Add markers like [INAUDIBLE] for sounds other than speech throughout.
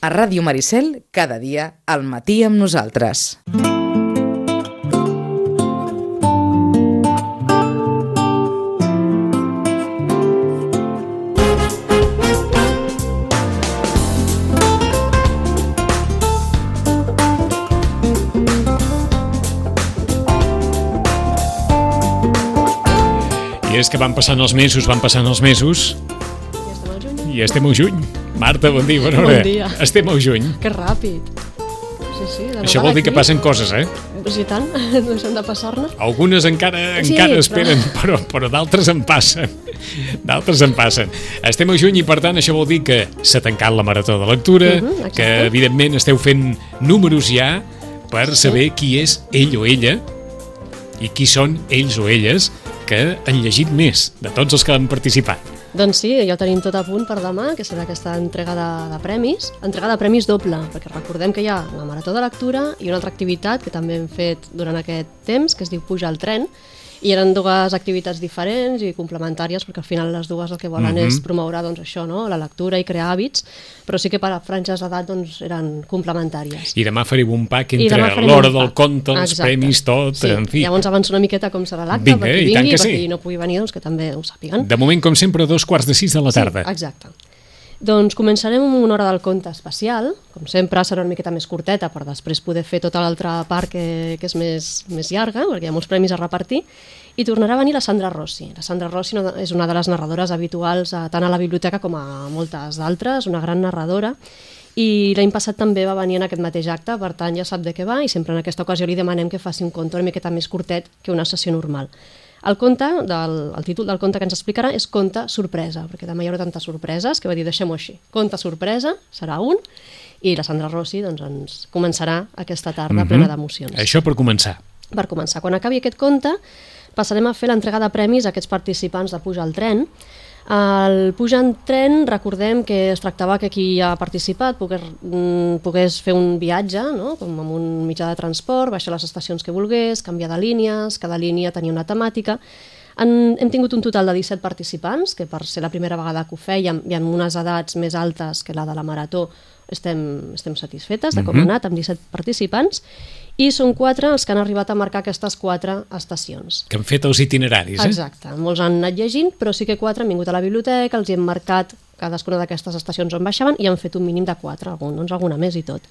A Ràdio Maricel, cada dia, al matí amb nosaltres. I és que van passant els mesos, van passant els mesos, i estem al juny. Marta, bon dia, bona Bon hora. dia. Estem al juny. Que ràpid. Sí, sí. de Això vol dir que passen coses, eh? Sí, tant. [LAUGHS] No deixen de passar-ne. Algunes encara Sí, encara però- esperen, [LAUGHS] però, però d'altres en passen. D'altres en passen. Estem a juny i, per tant, això vol dir que s'ha tancat la marató de lectura, Mhm, exacte. que, evidentment, esteu fent números ja per saber qui és ell o ella i qui són ells o elles que han llegit més de tots els que han participat. Doncs sí, ja ho tenim tot a punt per demà, que serà aquesta entrega de, de premis. Entrega de premis doble, perquè recordem que hi ha la marató de lectura i una altra activitat que també hem fet durant aquest temps, que es diu Puja al tren, i eren dues activitats diferents i complementàries, perquè al final les dues el que volen Mhm. és promoure doncs, això, no? la lectura i crear hàbits, però sí que per a franges d'edat doncs, eren complementàries. I demà fareu un pack I entre l'hora del conte, els Exacte. premis, tot, sí. en fi. Llavors avanço una miqueta com serà l'acte, Vinga, per qui i tant vingui, que per sí. no pugui venir, doncs que també ho sàpiguen. De moment, com sempre, dos quarts de sis de la tarda. Sí, exacte. Doncs començarem amb una hora del conte especial. Com sempre, serà una miqueta més curteta per després poder fer tota l'altra part que, que és més, més llarga, perquè hi ha molts premis a repartir. I tornarà a venir la Sandra Rossi. La Sandra Rossi és una de les narradores habituals a, tant a la biblioteca com a moltes d'altres, una gran narradora. I l'any passat també va venir en aquest mateix acte, per tant ja sap de què va i sempre en aquesta ocasió li demanem que faci un conte una miqueta més curtet que una sessió normal. El conte, del, el títol del conte que ens explicarà és Conte sorpresa, perquè demà hi haurà tantes sorpreses que va dir deixem-ho així. Conte sorpresa, serà un, i la Sandra Rossi doncs, ens començarà aquesta tarda Mhm. plena d'emocions. Això per començar. Per començar, quan acabi aquest conte, passarem a fer l'entrega de premis a aquests participants de Puja al tren. El Puja en tren, recordem que es tractava que qui ha participat pogués, mm, pogués fer un viatge, no? com amb un mitjà de transport, baixar les estacions que volgués, canviar de línies, cada línia tenia una temàtica. En, hem tingut un total de 17 participants, que per ser la primera vegada que ho fèiem i amb unes edats més altes que la de la marató estem, estem satisfetes de com Mhm. ha anat, amb 17 participants, i són quatre els que han arribat a marcar aquestes quatre estacions. Que han fet els itineraris, eh? Exacte, molts han anat llegint, però sí que quatre han vingut a la biblioteca, els hi hem marcat cadascuna d'aquestes estacions on baixaven i han fet un mínim de quatre, algun, doncs alguna més i tot.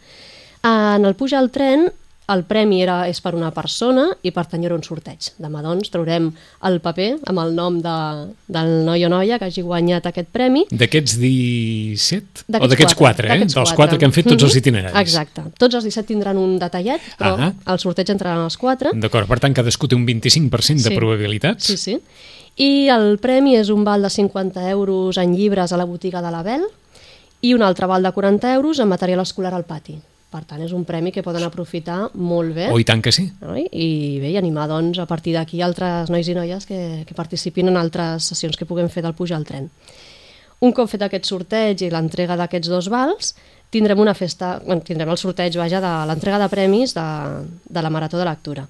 En el pujar al tren, el premi era, és per una persona i per haurà un sorteig. Demà, doncs, traurem el paper amb el nom de, del noi o noia que hagi guanyat aquest premi D'aquests 17? O D'aquests d'aquests 4, eh? Dels 4 que han fet tots els Mhm. itineraris. Exacte. Tots els 17 tindran un detallet, però Ah. al sorteig entraran els 4. D'acord, per tant, cadascú té un 25% de Sí. probabilitats. Sí, sí. I el premi és un val de 50 euros en llibres a la botiga de l'Abel i un altre val de 40 euros en material escolar al pati. Per tant, és un premi que poden aprofitar molt bé. Oh, i tant que sí. Oi? I bé, i animar doncs, a partir d'aquí altres nois i noies que, que participin en altres sessions que puguem fer del pujar al tren. Un cop fet aquest sorteig i l'entrega d'aquests dos vals, tindrem una festa, bueno, tindrem el sorteig vaja, de l'entrega de premis de, de la Marató de Lectura.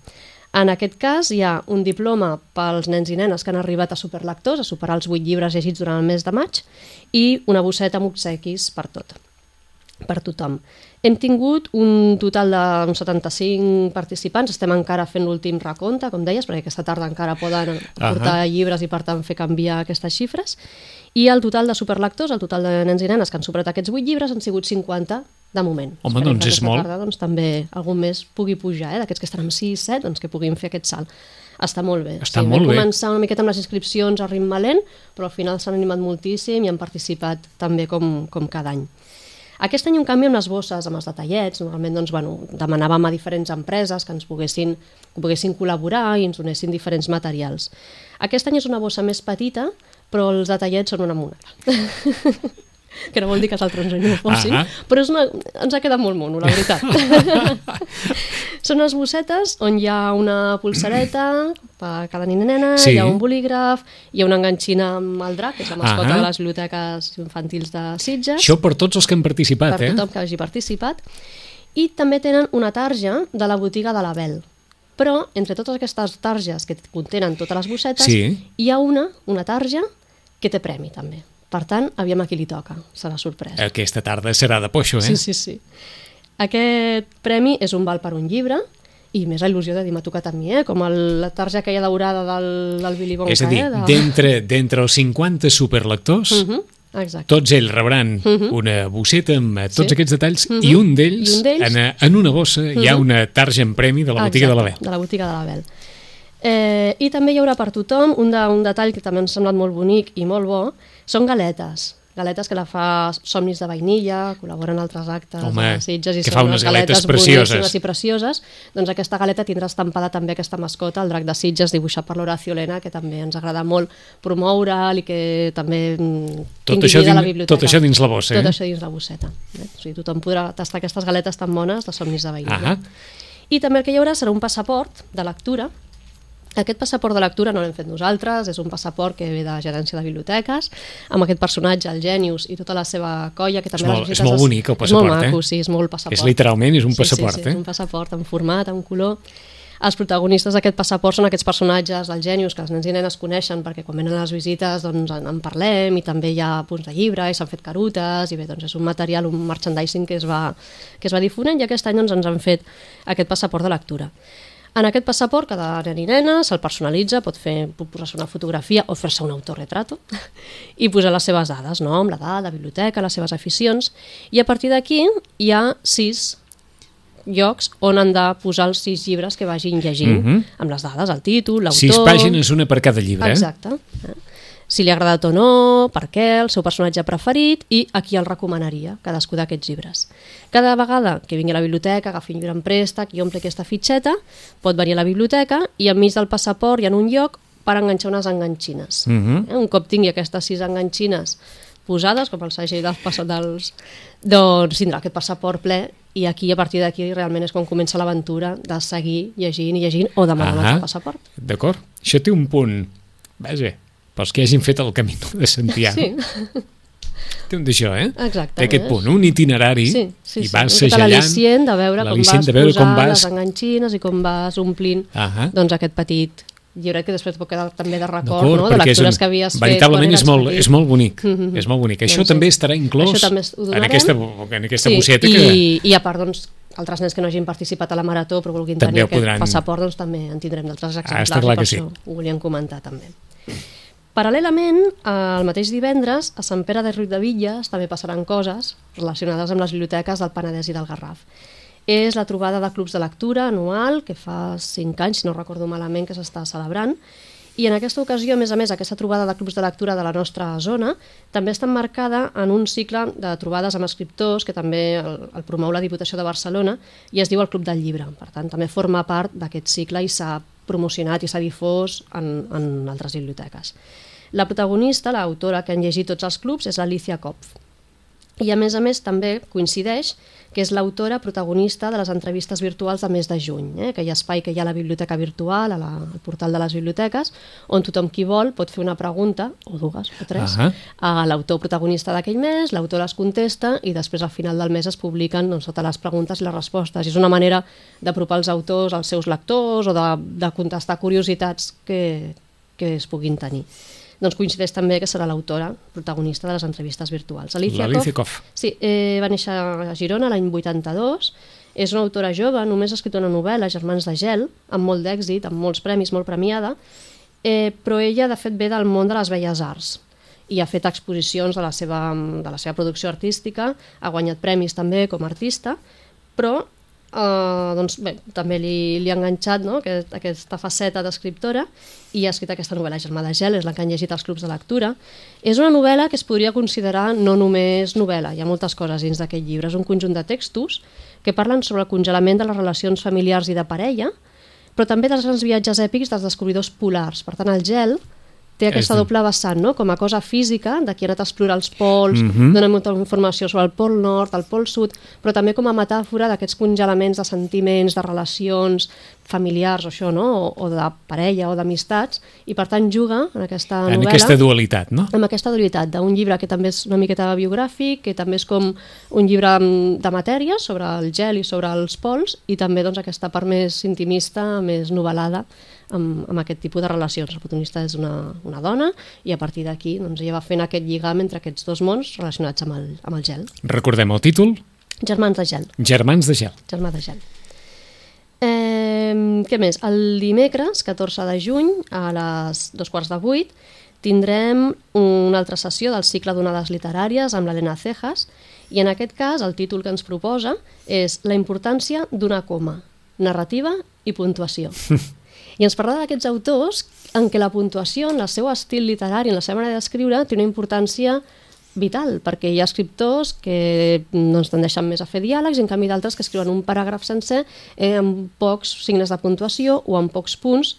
En aquest cas hi ha un diploma pels nens i nenes que han arribat a superlectors, a superar els 8 llibres llegits durant el mes de maig, i una bosseta amb obsequis per tot per tothom. Hem tingut un total d'uns 75 participants, estem encara fent l'últim recompte, com deies, perquè aquesta tarda encara poden portar llibres i per tant fer canviar aquestes xifres, i el total de superlectors, el total de nens i nenes que han superat aquests 8 llibres han sigut 50 de moment. Home, Esperem doncs que és molt. Tarda, doncs, també algun més pugui pujar, eh? d'aquests que estan amb 6, 7, doncs que puguin fer aquest salt. Està molt bé. Està sí, molt vam bé. començar una miqueta amb les inscripcions a ritme lent, però al final s'han animat moltíssim i han participat també com, com cada any. Aquest any un canvi amb les bosses, amb els detallets. Normalment doncs, bueno, demanàvem a diferents empreses que ens poguessin, que poguessin col·laborar i ens donessin diferents materials. Aquest any és una bossa més petita, però els detallets són una monada. [LAUGHS] que no vol dir que els altres no ho fossin, Ah. però és una, ens ha quedat molt mono, la veritat. [LAUGHS] Són unes bossetes on hi ha una pulsareta per cada nen i nena, Sí. hi ha un bolígraf, hi ha una enganxina amb el drac, que és la mascota Ah. de les biblioteques infantils de Sitges Això per tots els que han participat, per eh? tothom que hagi participat. I també tenen una tarja de la botiga de l'Abel. Però, entre totes aquestes targes que contenen totes les bossetes, Sí. hi ha una, una tarja, que té premi també. Per tant, aviam a qui li toca, serà sorpresa. Aquesta tarda serà de poixo, eh? Sí, sí, sí. Aquest premi és un val per un llibre i més la il·lusió de dir m'ha tocat a mi, eh? com el, la tarja aquella daurada del, del Willy Wonka. És a dir, eh? de... d'entre d'entre els 50 superlectors, Uh -huh. Exacte. tots ells rebran una bosseta amb tots Mhm. Sí. aquests detalls Mhm. un d'ells, I un d'ells- en, en una bossa, hi ha Mhm. una tarja en premi de la botiga de la Bel. Exacte, de la botiga de la Bel. Eh, I també hi haurà per tothom un, de, un detall que també ens ha semblat molt bonic i molt bo, són galetes. Galetes que la fa Somnis de Vainilla, col·laboren en altres actes Home, de Sitges i que són fa unes galetes precioses. boníssimes i precioses. Doncs aquesta galeta tindrà estampada també aquesta mascota, el drac de Sitges, dibuixat per l'Horacio Lena, que també ens agrada molt promoure'l i que també mm, Tot això a la biblioteca. tot això dins la bossa, Tot eh? això dins la bosseta. Eh? O sigui, tothom podrà tastar aquestes galetes tan bones de Somnis de Vainilla. Ahà. I també el que hi haurà serà un passaport de lectura. Aquest passaport de lectura no l'hem fet nosaltres, és un passaport que ve de gerència de biblioteques, amb aquest personatge, el Genius, i tota la seva colla, que també És molt- és molt es- bonic, el És molt passaport, eh? maco, sí, és molt passaport. És literalment, és un Sí, passaport, sí, sí, eh? és un passaport en format, en color. Els protagonistes d'aquest passaport són aquests personatges del Genius que els nens i nenes coneixen perquè quan venen a les visites doncs, en, en parlem i també hi ha punts de llibre i s'han fet carutes i bé, doncs és un material, un merchandising que es va, que es va difonent i aquest any doncs, ens han fet aquest passaport de lectura. En aquest passaport, cada nen i nena se'l personalitza, pot, fer, pot posar-se una fotografia o fer-se un autorretrato [LAUGHS] i posar les seves dades, nom, l'edat, la biblioteca, les seves aficions, i a partir d'aquí hi ha sis llocs on han de posar els sis llibres que vagin llegint, Mhm. amb les dades, el títol, l'autor... Sis pàgines, una per cada llibre, eh? Exacte. Eh? Si li ha agradat o no, per què, el seu personatge preferit i a qui el recomanaria, cadascú d'aquests llibres. Cada vegada que vingui a la biblioteca, agafi un llibre en préstec i omple aquesta fitxeta, pot venir a la biblioteca i enmig del passaport hi ha un lloc per enganxar unes enganxines. Mhm. eh? Un cop tingui aquestes sis enganxines posades, com el segell dels, passa- dels doncs tindrà aquest passaport ple i aquí, a partir d'aquí, realment és quan comença l'aventura de seguir llegint i llegint o demanant Ahà. el passaport. D'acord? Això té un punt... Vaja, pels que hagin fet el camí [LAUGHS] de Santiago. Sí. Té un d'això, eh? Exacte, Té aquest eh? punt, un itinerari, Sí, sí, i sí. vas miqueta segellant... L'al·licient de veure com vas de veure posar com vas... les enganxines i com vas omplint Ahà. doncs, aquest petit llibret que després pot quedar també de record no? de lectures un- que havies fet veritablement és molt, és molt bonic, Mhm. és molt bonic. Això Doncs sí. també estarà inclòs Això també en aquesta, en aquesta bosseta i, que... I a part, doncs, altres nens que no hagin participat a la marató però vulguin També tenir aquest podran- passaport, doncs també en tindrem d'altres exemplars està clar que sí. ho volíem comentar també. Paral·lelament, el mateix divendres, a Sant Pere de Riu de Villes també passaran coses relacionades amb les biblioteques del Penedès i del Garraf. És la trobada de clubs de lectura anual, que fa cinc anys, si no recordo malament, que s'està celebrant, i en aquesta ocasió, a més a més, aquesta trobada de clubs de lectura de la nostra zona també està emmarcada en un cicle de trobades amb escriptors que també el, el promou la Diputació de Barcelona i es diu el Club del Llibre. Per tant, també forma part d'aquest cicle i s'ha promocionat i s'ha difós en, en altres biblioteques. La protagonista, l'autora que han llegit tots els clubs, és l'Alicia Kopf. I a més a més també coincideix que és l'autora protagonista de les entrevistes virtuals de mes de juny, eh? aquell espai que hi ha a la biblioteca virtual, a la, al portal de les biblioteques, on tothom qui vol pot fer una pregunta, o dues, o tres, Ahà. a l'autor protagonista d'aquell mes, l'autor les contesta i després al final del mes es publiquen doncs, totes les preguntes i les respostes. I és una manera d'apropar els autors als seus lectors o de, de contestar curiositats que, que es puguin tenir. Doncs coincideix també que serà l'autora protagonista de les entrevistes virtuals. Alicia, Koff. Sí, eh, va néixer a Girona l'any 82, és una autora jove, només ha escrit una novel·la, Germans de Gel, amb molt d'èxit, amb molts premis, molt premiada, eh, però ella, de fet, ve del món de les belles arts i ha fet exposicions de la seva, de la seva producció artística, ha guanyat premis també com a artista, però eh, doncs, bé, també li, li ha enganxat no? Aquest, aquesta faceta d'escriptora i ha escrit aquesta novel·la, Germà de Gel, és la que han llegit els clubs de lectura. És una novel·la que es podria considerar no només novel·la, hi ha moltes coses dins d'aquest llibre. És un conjunt de textos que parlen sobre el congelament de les relacions familiars i de parella, però també dels grans viatges èpics dels descobridors polars. Per tant, el gel té aquesta És- doble vessant, no? com a cosa física, de qui ha anat a explorar els pols, Mhm. dona molta informació sobre el pol nord, el pol sud, però també com a metàfora d'aquests congelaments de sentiments, de relacions familiars o això, no? o, o de parella o d'amistats, i per tant juga en aquesta En novel·la aquesta dualitat, no? amb aquesta dualitat d'un llibre que també és una miqueta biogràfic, que també és com un llibre mm, de matèria sobre el gel i sobre els pols, i també doncs, aquesta part més intimista, més novel·lada, amb, amb aquest tipus de relacions. La protagonista és una, una dona i a partir d'aquí doncs, ella va fent aquest lligam entre aquests dos mons relacionats amb el, amb el gel. Recordem el títol, Germans de gel. Germans de gel. Germà de gel. Eh, què més? El dimecres, 14 de juny, a les dos quarts de vuit, tindrem una altra sessió del cicle d'onades literàries amb l'Helena Cejas i en aquest cas el títol que ens proposa és La importància d'una coma, narrativa i puntuació. [LAUGHS] I ens parla d'aquests autors en què la puntuació, en el seu estil literari, en la seva manera d'escriure, té una importància vital, perquè hi ha escriptors que doncs, tendeixen més a fer diàlegs i en canvi d'altres que escriuen un paràgraf sencer eh, amb pocs signes de puntuació o amb pocs punts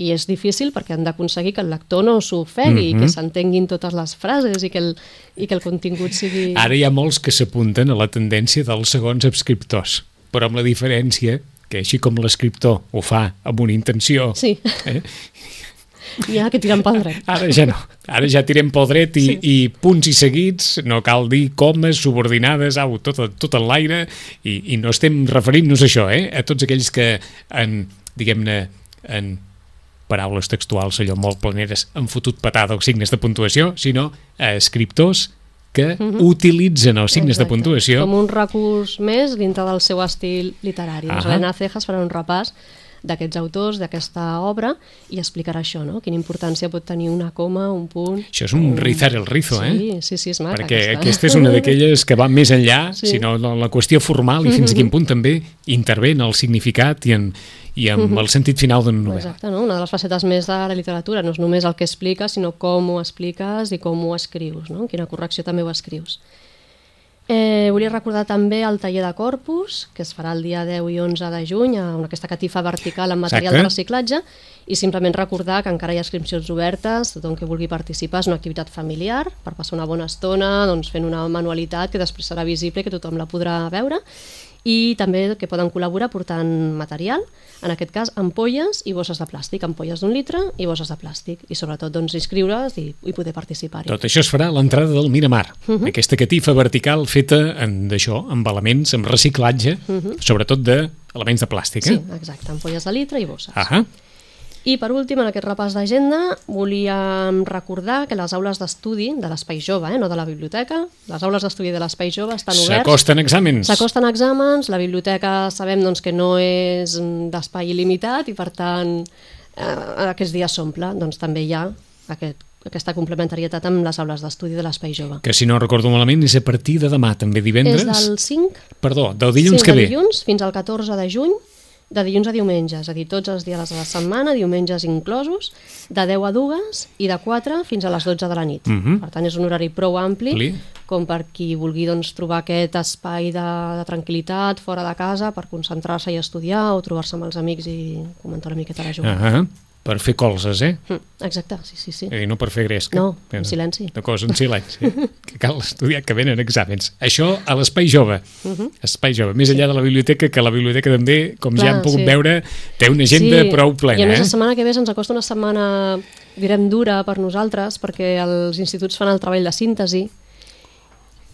i és difícil perquè han d'aconseguir que el lector no s'ofegui, mm -hmm. que s'entenguin totes les frases i que, el, i que el contingut sigui... Ara hi ha molts que s'apunten a la tendència dels segons escriptors, però amb la diferència que així com l'escriptor ho fa amb una intenció, Sí, eh, hi ha que tiren pel dret. ara ja no. Ara ja tirem pel dret i, Sí. i punts i seguits, no cal dir comes, subordinades, au, tot, tot en l'aire, i, i no estem referint-nos a això, eh? a tots aquells que en, diguem-ne, en paraules textuals, allò molt planeres, han fotut patada els signes de puntuació, sinó a escriptors que utilitzen els signes de. Exacte. puntuació Com un recurs més dintre del seu estil literari. Doncs Ahà. Helena Cejas farà un repàs d'aquests autors, d'aquesta obra, i explicarà això, no? Quina importància pot tenir una coma, un punt... Això és un rizar el rizo, eh? Sí, sí, sí, és maca. perquè aquesta és una d'aquelles que va més enllà, [LAUGHS] Sí. sinó la, la qüestió formal i fins a quin [LAUGHS] punt també intervé en el significat i en, i en el sentit final d'una novel·la. Exacte, no? una de les facetes més de la literatura no és només el que expliques, sinó com ho expliques i com ho escrius, no? quina correcció també ho escrius. Eh, volia recordar també el taller de Corpus, que es farà el dia 10 i 11 de juny, amb aquesta catifa vertical amb material Exacte. de reciclatge, i simplement recordar que encara hi ha inscripcions obertes, tothom que vulgui participar és una activitat familiar, per passar una bona estona doncs, fent una manualitat que després serà visible i que tothom la podrà veure, i també que poden col·laborar portant material, en aquest cas ampolles i bosses de plàstic, ampolles d'un litre i bosses de plàstic, i sobretot doncs, inscriure's i, i poder participar-hi. Tot això es farà a l'entrada del Miramar. Aquesta catifa vertical feta en- d'això, amb elements, amb reciclatge, sobretot d'elements de plàstic. Sí, Eh? exacte, ampolles de litre i bosses. Ahà. I per últim, en aquest repàs d'agenda, volíem recordar que les aules d'estudi de l'Espai Jove, eh, no de la biblioteca, les aules d'estudi de l'Espai Jove estan oberts. S'acosten exàmens. S'acosten exàmens, la biblioteca sabem doncs, que no és d'espai il·limitat i per tant eh, aquests dies s'omple, doncs també hi ha aquest, aquesta complementarietat amb les aules d'estudi de l'Espai Jove. Que si no recordo malament és a partir de demà, també divendres. És del 5 Perdó, del dilluns sí, que de ve. dilluns fins al 14 de juny, de dilluns a diumenge, és a dir, tots els dies de la setmana, diumenges inclosos, de 10 a 2 i de 4 fins a les 12 de la nit. Mhm. Per tant, és un horari prou ampli Ampli. com per qui vulgui doncs, trobar aquest espai de, de tranquil·litat fora de casa per concentrar-se i estudiar o trobar-se amb els amics i comentar una miqueta la jugada. Ahà. Per fer colzes, eh? Mm, exacte, sí, sí, sí. I no per fer gresca. No, en silenci. De cosa en silenci. [LAUGHS] que cal estudiar, que venen exàmens. Això a l'Espai Jove. Espai Jove. Més enllà de la biblioteca, que la biblioteca també, com ja Clar, hem pogut sí. veure, té una agenda prou I a plena. més, Eh? la setmana que ve se'ns acosta una setmana, direm, dura per nosaltres, perquè els instituts fan el treball de síntesi,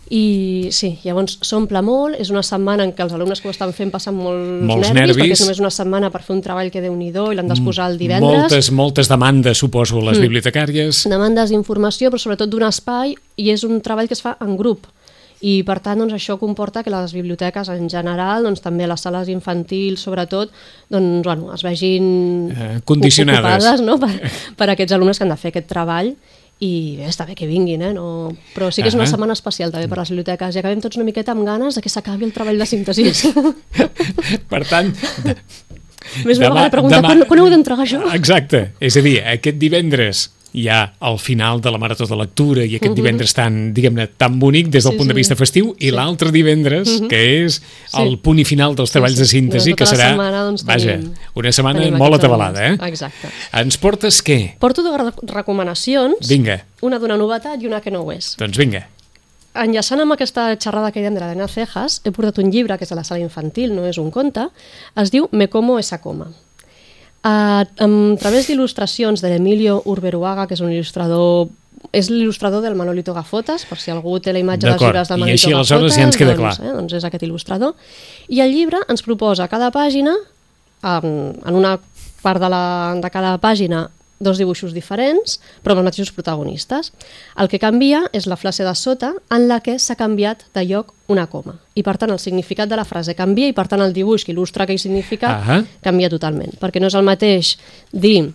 i sí, llavors s'omple molt, és una setmana en què els alumnes que ho estan fent passen molts, Molts nervis, perquè nervis. és només una setmana per fer un treball que déu-n'hi-do i l'han d'exposar el divendres. Mm, Moltes, moltes demandes, suposo, a Mm. les bibliotecàries. Demandes d'informació, però sobretot d'un espai, i és un treball que es fa en grup. I per tant doncs, això comporta que les biblioteques en general, doncs, també les sales infantils sobretot, doncs, bueno, es vegin Eh, condicionades. no? per, per aquests alumnes que han de fer aquest treball i bé, està bé que vinguin, eh? no... però sí que és una Ahà. setmana especial també per les biblioteques i acabem tots una miqueta amb ganes de que s'acabi el treball de síntesi. [LAUGHS] Per tant, Més una vegada preguntar, quan, quan heu d'entregar això? Exacte. És a dir, aquest divendres hi ha el final de la Marató de Lectura i aquest divendres tan, diguem-ne, tan bonic des del Sí, punt de sí. vista festiu i l'altre divendres, que és el punt i final dels treballs sí. de síntesi, que tota serà, setmana, doncs, vaja, tenim- una setmana molt atabalada, eh? Exacte. Ens portes què? Porto dues re- recomanacions, Vinga, una d'una novetat i una que no ho és. doncs vinga. Enllaçant amb aquesta xerrada que dèiem de l'Helena Cejas, he portat un llibre que és de la sala infantil, no és un conte, es diu Me como esa coma. A, a través d'il·lustracions de l'Emilio Urberuaga, que és un il·lustrador és l'il·lustrador del Manolito Gafotas, per si algú té la imatge dels D'acord, llibres del i Manolito així Gafotas, aleshores ja ens queda doncs, clar. Eh, doncs és aquest il·lustrador. I el llibre ens proposa a cada pàgina, en, en una part de, la, de cada pàgina dos dibuixos diferents, però amb els mateixos protagonistes. El que canvia és la frase de sota en la que s'ha canviat de lloc una coma. I per tant el significat de la frase canvia i per tant el dibuix que il·lustra aquell significat Ahà. canvia totalment. Perquè no és el mateix dir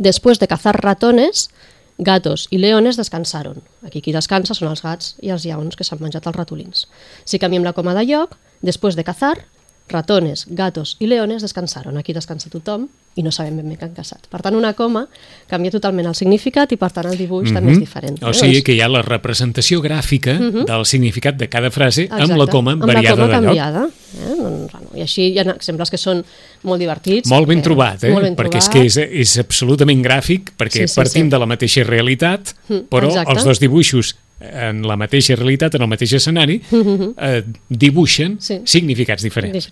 Después de cazar ratones, gatos i leones descansaron. Aquí qui descansa són els gats i els lleons que s'han menjat els ratolins. Si canviem la coma de lloc, después de cazar, ratones, gatos i leones descansaron. Aquí descansa tothom i no sabem ben bé que han caçat. Per tant, una coma canvia totalment el significat i, per tant, el dibuix també és diferent. O eh? sigui Doncs- que hi ha la representació gràfica del significat de cada frase amb la Exacte, coma amb variada la coma de lloc. canviada. Eh? Doncs, bueno, I així hi ha exemples que són molt divertits. Molt ben perquè- trobat, eh? Molt ben perquè és trobat. que és, és absolutament gràfic, perquè Sí, sí, partim sí. de la mateixa realitat, Mm, però exacte. els dos dibuixos en la mateixa realitat, en el mateix escenari, [LAUGHS] eh, dibuixen Sí. significats diferents.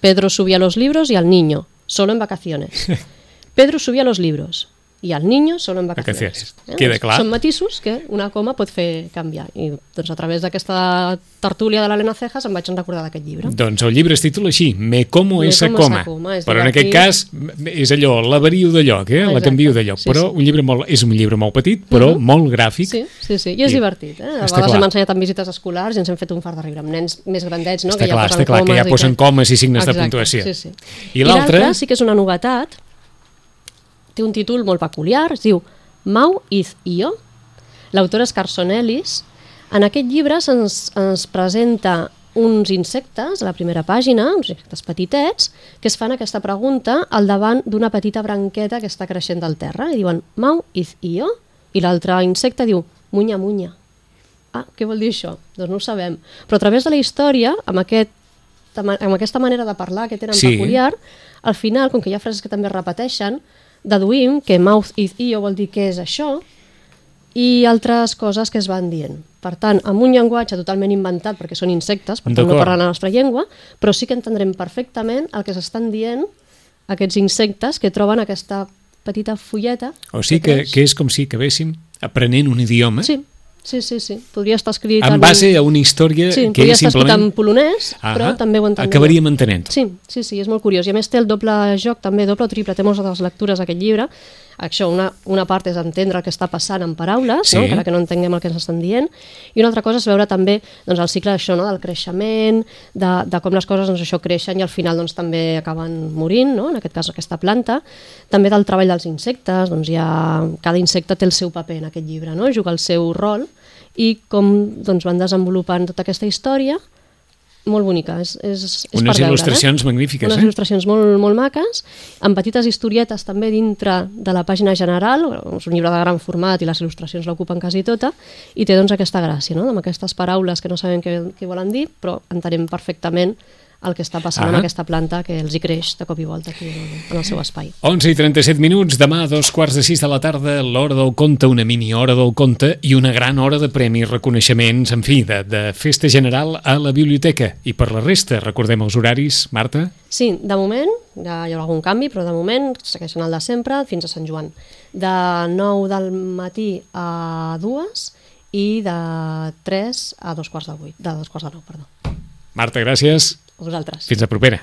Pedro subía los libros y al niño, solo en vacaciones. Pedro subía los libros i al niño solo en vacaciones. Vacaciones. Queda clar. Són matisos que una coma pot fer canviar. I doncs, a través d'aquesta tertúlia de l'Helena Cejas em vaig recordar d'aquest llibre. Doncs el llibre es titula així, Me como Me esa como esa coma. coma, és Però en aquest cas és allò, la vario de lloc, eh? la canvio de lloc. sí, però sí. un llibre molt, és un llibre molt petit, però molt gràfic. Sí, sí, sí, i és I- divertit. Eh? A vegades clar. hem ensenyat en visites escolars i ens hem fet un fart de riure amb nens més grandets, no? Està que ja clar, posen està clar, que ja comes posen comes i signes de Exacte, puntuació. Sí, sí. I l'altre sí que és una novetat, té un títol molt peculiar, es diu Mau Iz Io. L'autor és Carson Ellis. En aquest llibre se'ns ens presenta uns insectes a la primera pàgina, uns insectes petitets, que es fan aquesta pregunta al davant d'una petita branqueta que està creixent del terra. I diuen, Mau Iz Io? I l'altre insecte diu, Munya, munya. Ah, què vol dir això? Doncs no ho sabem. Però a través de la història, amb, aquest, amb aquesta manera de parlar que tenen Sí. peculiar, al final, com que hi ha frases que també es repeteixen, deduïm que mouth is io vol dir què és això i altres coses que es van dient. Per tant, amb un llenguatge totalment inventat, perquè són insectes, per tant no parlen la nostra llengua, però sí que entendrem perfectament el que s'estan dient aquests insectes que troben aquesta petita fulleta. O sigui que, creix. que és com si acabéssim aprenent un idioma Sí, sí, sí, sí. Podria estar escrit en base a una història Sí, que és simplement... en polonès, però Ahà, també ho entendria. Acabaríem entenent. Sí, sí, sí, és molt curiós. I a més té el doble joc, també doble o triple, té moltes lectures aquest llibre. Això, una, una part és entendre el que està passant en paraules, Sí. no? encara que no entenguem el que ens estan dient, i una altra cosa és veure també doncs, el cicle d'això, no? del creixement, de, de com les coses doncs, això creixen i al final doncs, també acaben morint, no? en aquest cas aquesta planta. També del treball dels insectes, doncs, ha, cada insecte té el seu paper en aquest llibre, no? juga el seu rol, i com doncs, van desenvolupant tota aquesta història, molt bonica, és, és, és Unes per veure, il·lustracions magnífiques, Unes eh? il·lustracions molt, molt maques, amb petites historietes també dintre de la pàgina general, és un llibre de gran format i les il·lustracions l'ocupen quasi tota, i té doncs aquesta gràcia, no? amb aquestes paraules que no sabem què, què volen dir, però entenem perfectament el que està passant Ah. amb aquesta planta que els hi creix de cop i volta aquí en, el seu espai. 11 i 37 minuts, demà a dos quarts de sis de la tarda, l'hora del conte, una mini hora del conte i una gran hora de premis, reconeixements, en fi, de, de festa general a la biblioteca. I per la resta, recordem els horaris, Marta? Sí, de moment, ja hi haurà algun canvi, però de moment segueixen el de sempre fins a Sant Joan. De 9 del matí a 2 i de 3 a dos quarts de 8, de dos quarts de 9, perdó. Marta, gràcies. Vosaltres. Fins la propera.